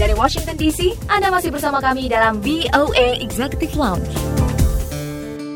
Dari Washington DC, Anda masih bersama kami dalam VOA Executive Lounge.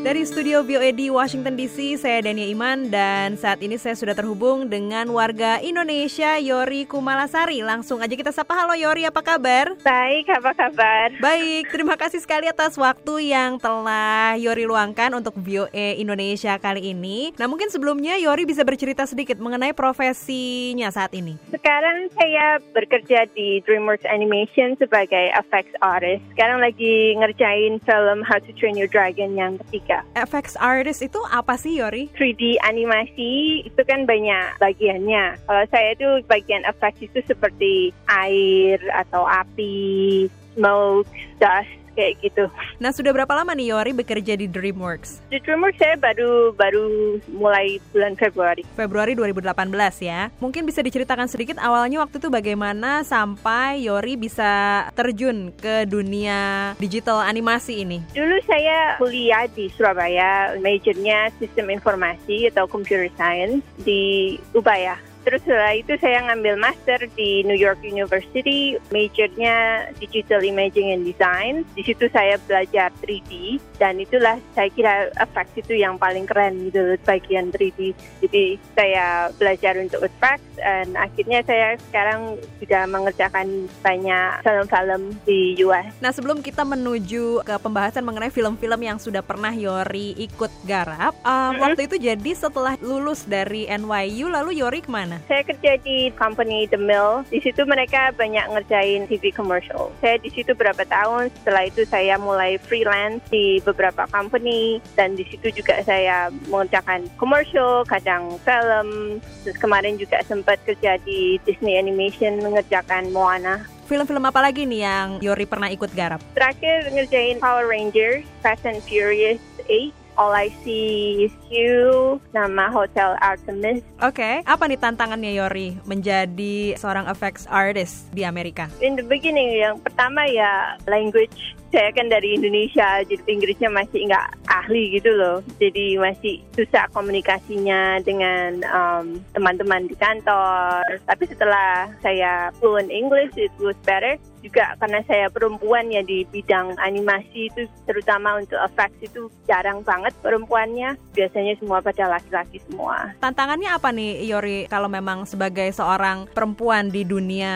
Dari studio VOE Washington DC, saya Dania Iman dan saat ini saya sudah terhubung dengan warga Indonesia Yori Kumalasari. Langsung aja kita sapa, halo Yori, apa kabar? Baik, apa kabar? Baik, terima kasih sekali atas waktu yang telah Yori luangkan untuk VOE Indonesia kali ini. Nah mungkin sebelumnya Yori bisa bercerita sedikit mengenai profesinya saat ini. Sekarang saya bekerja di DreamWorks Animation sebagai effects artist. Sekarang lagi ngerjain film How to Train Your Dragon yang ketiga. FX artist itu apa sih Yori? 3D animasi itu kan banyak bagiannya. Kalau saya itu bagian effects itu seperti air atau api, smoke, dust, kayak gitu. Nah, sudah berapa lama nih Yori bekerja di DreamWorks? Di DreamWorks saya baru baru mulai bulan Februari. Februari 2018 ya. Mungkin bisa diceritakan sedikit awalnya waktu itu bagaimana sampai Yori bisa terjun ke dunia digital animasi ini? Dulu saya kuliah di Surabaya, majornya sistem informasi atau computer science di Ubaya. Terus setelah itu saya ngambil master di New York University, majornya Digital Imaging and Design. Di situ saya belajar 3D dan itulah saya kira effects itu yang paling keren gitu bagian 3D. Jadi saya belajar untuk effects dan akhirnya saya sekarang sudah mengerjakan banyak film-film di US. Nah sebelum kita menuju ke pembahasan mengenai film-film yang sudah pernah Yori ikut garap, uh, mm -hmm. waktu itu jadi setelah lulus dari NYU lalu Yori ke mana? Saya kerja di company The Mill. Di situ mereka banyak ngerjain TV commercial. Saya di situ berapa tahun. Setelah itu saya mulai freelance di beberapa company dan di situ juga saya mengerjakan commercial, kadang film. Terus kemarin juga sempat kerja di Disney Animation mengerjakan Moana. Film-film apa lagi nih yang Yori pernah ikut garap? Terakhir ngerjain Power Rangers, Fast and Furious 8, All I See Is You, nama Hotel Artemis. Oke, okay. apa nih tantangannya Yori menjadi seorang effects artist di Amerika? In the beginning, yang pertama ya language saya kan dari Indonesia, jadi Inggrisnya masih nggak ahli gitu loh. Jadi masih susah komunikasinya dengan teman-teman um, di kantor. Tapi setelah saya fluent English, it was better. Juga karena saya perempuan ya di bidang animasi itu, terutama untuk effects itu jarang banget perempuannya. Biasanya semua pada laki-laki semua. Tantangannya apa nih Yori kalau memang sebagai seorang perempuan di dunia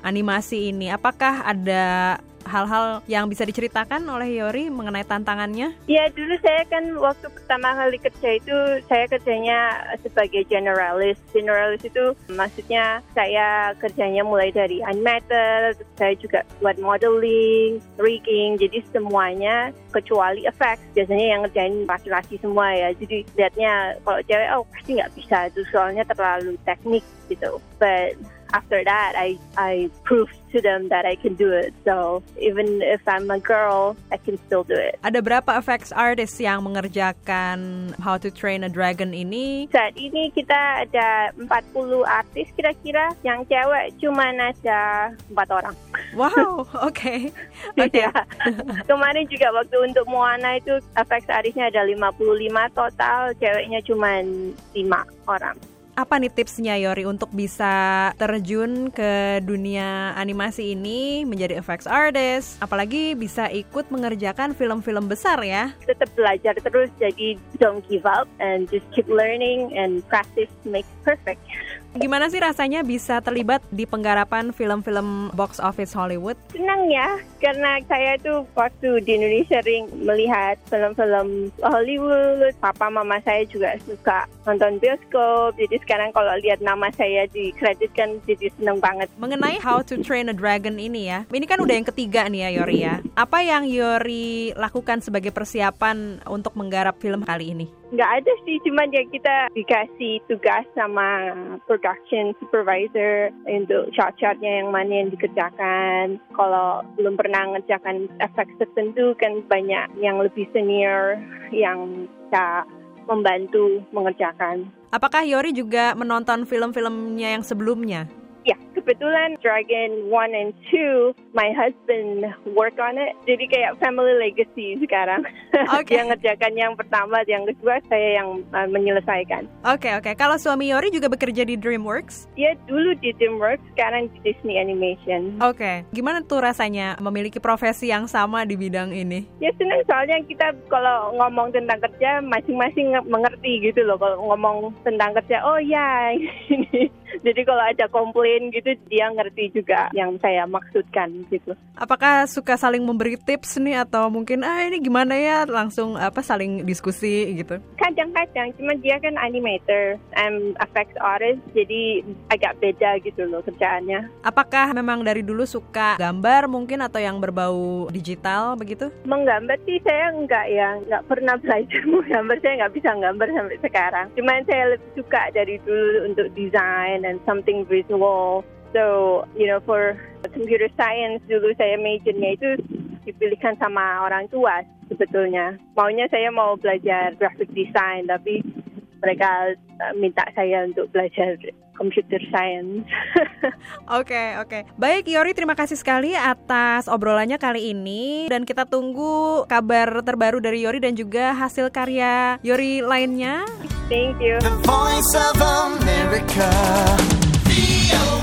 animasi ini? Apakah ada hal-hal yang bisa diceritakan oleh Yori mengenai tantangannya? Ya dulu saya kan waktu pertama kali kerja itu saya kerjanya sebagai generalis. Generalis itu maksudnya saya kerjanya mulai dari animator, saya juga buat modeling, rigging, jadi semuanya kecuali effects. Biasanya yang ngerjain laki-laki semua ya. Jadi lihatnya kalau cewek oh pasti nggak bisa itu soalnya terlalu teknik gitu. But after that I I proved to them that I can do it. So even if I'm a girl, I can still do it. Ada berapa effects artist yang mengerjakan How to Train a Dragon ini? Saat ini kita ada 40 artis kira-kira. Yang cewek cuma ada 4 orang. Wow, oke. Okay. Okay. ya. Kemarin juga waktu untuk Moana itu effects artisnya ada 55 total, ceweknya cuma 5 orang apa nih tipsnya Yori untuk bisa terjun ke dunia animasi ini menjadi effects artist apalagi bisa ikut mengerjakan film-film besar ya tetap belajar terus jadi don't give up and just keep learning and practice makes perfect Gimana sih rasanya bisa terlibat di penggarapan film-film box office Hollywood? Senang ya, karena saya tuh waktu di Indonesia sering melihat film-film Hollywood. Papa mama saya juga suka nonton bioskop, jadi sekarang kalau lihat nama saya di kredit kan jadi seneng banget. Mengenai How to Train a Dragon ini ya, ini kan udah yang ketiga nih ya Yori ya. Apa yang Yori lakukan sebagai persiapan untuk menggarap film kali ini? Nggak ada sih, cuma ya kita dikasih tugas sama production supervisor untuk shot-shotnya yang mana yang dikerjakan. Kalau belum pernah ngerjakan efek tertentu kan banyak yang lebih senior yang bisa membantu mengerjakan. Apakah Yori juga menonton film-filmnya yang sebelumnya? Kebetulan Dragon 1 and 2, my husband work on it. Jadi kayak family legacy sekarang. Oke. dia ngerjakan yang pertama, yang kedua saya yang uh, menyelesaikan. Oke oke. Kalau suami Yori juga bekerja di DreamWorks. Dia dulu di DreamWorks, sekarang di Disney Animation. Oke. Gimana tuh rasanya memiliki profesi yang sama di bidang ini? Ya senang soalnya kita kalau ngomong tentang kerja masing-masing nge- mengerti gitu loh. Kalau ngomong tentang kerja, oh ya ini. Jadi kalau ada komplain gitu dia ngerti juga yang saya maksudkan gitu. Apakah suka saling memberi tips nih atau mungkin ah ini gimana ya langsung apa saling diskusi gitu? Kadang-kadang, cuma dia kan animator, I'm effects artist, jadi agak beda gitu loh kerjaannya. Apakah memang dari dulu suka gambar mungkin atau yang berbau digital begitu? Menggambar sih saya enggak ya, enggak pernah belajar menggambar, saya enggak bisa gambar sampai sekarang. Cuman saya lebih suka dari dulu untuk design and something visual. So, you know, for computer science dulu saya majornya itu dipilihkan sama orang tua sebetulnya. Maunya saya mau belajar graphic design, tapi mereka uh, minta saya untuk belajar computer science. Oke, oke. Okay. Baik, Yori terima kasih sekali atas obrolannya kali ini dan kita tunggu kabar terbaru dari Yori dan juga hasil karya Yori lainnya. Thank you. The voice of America. The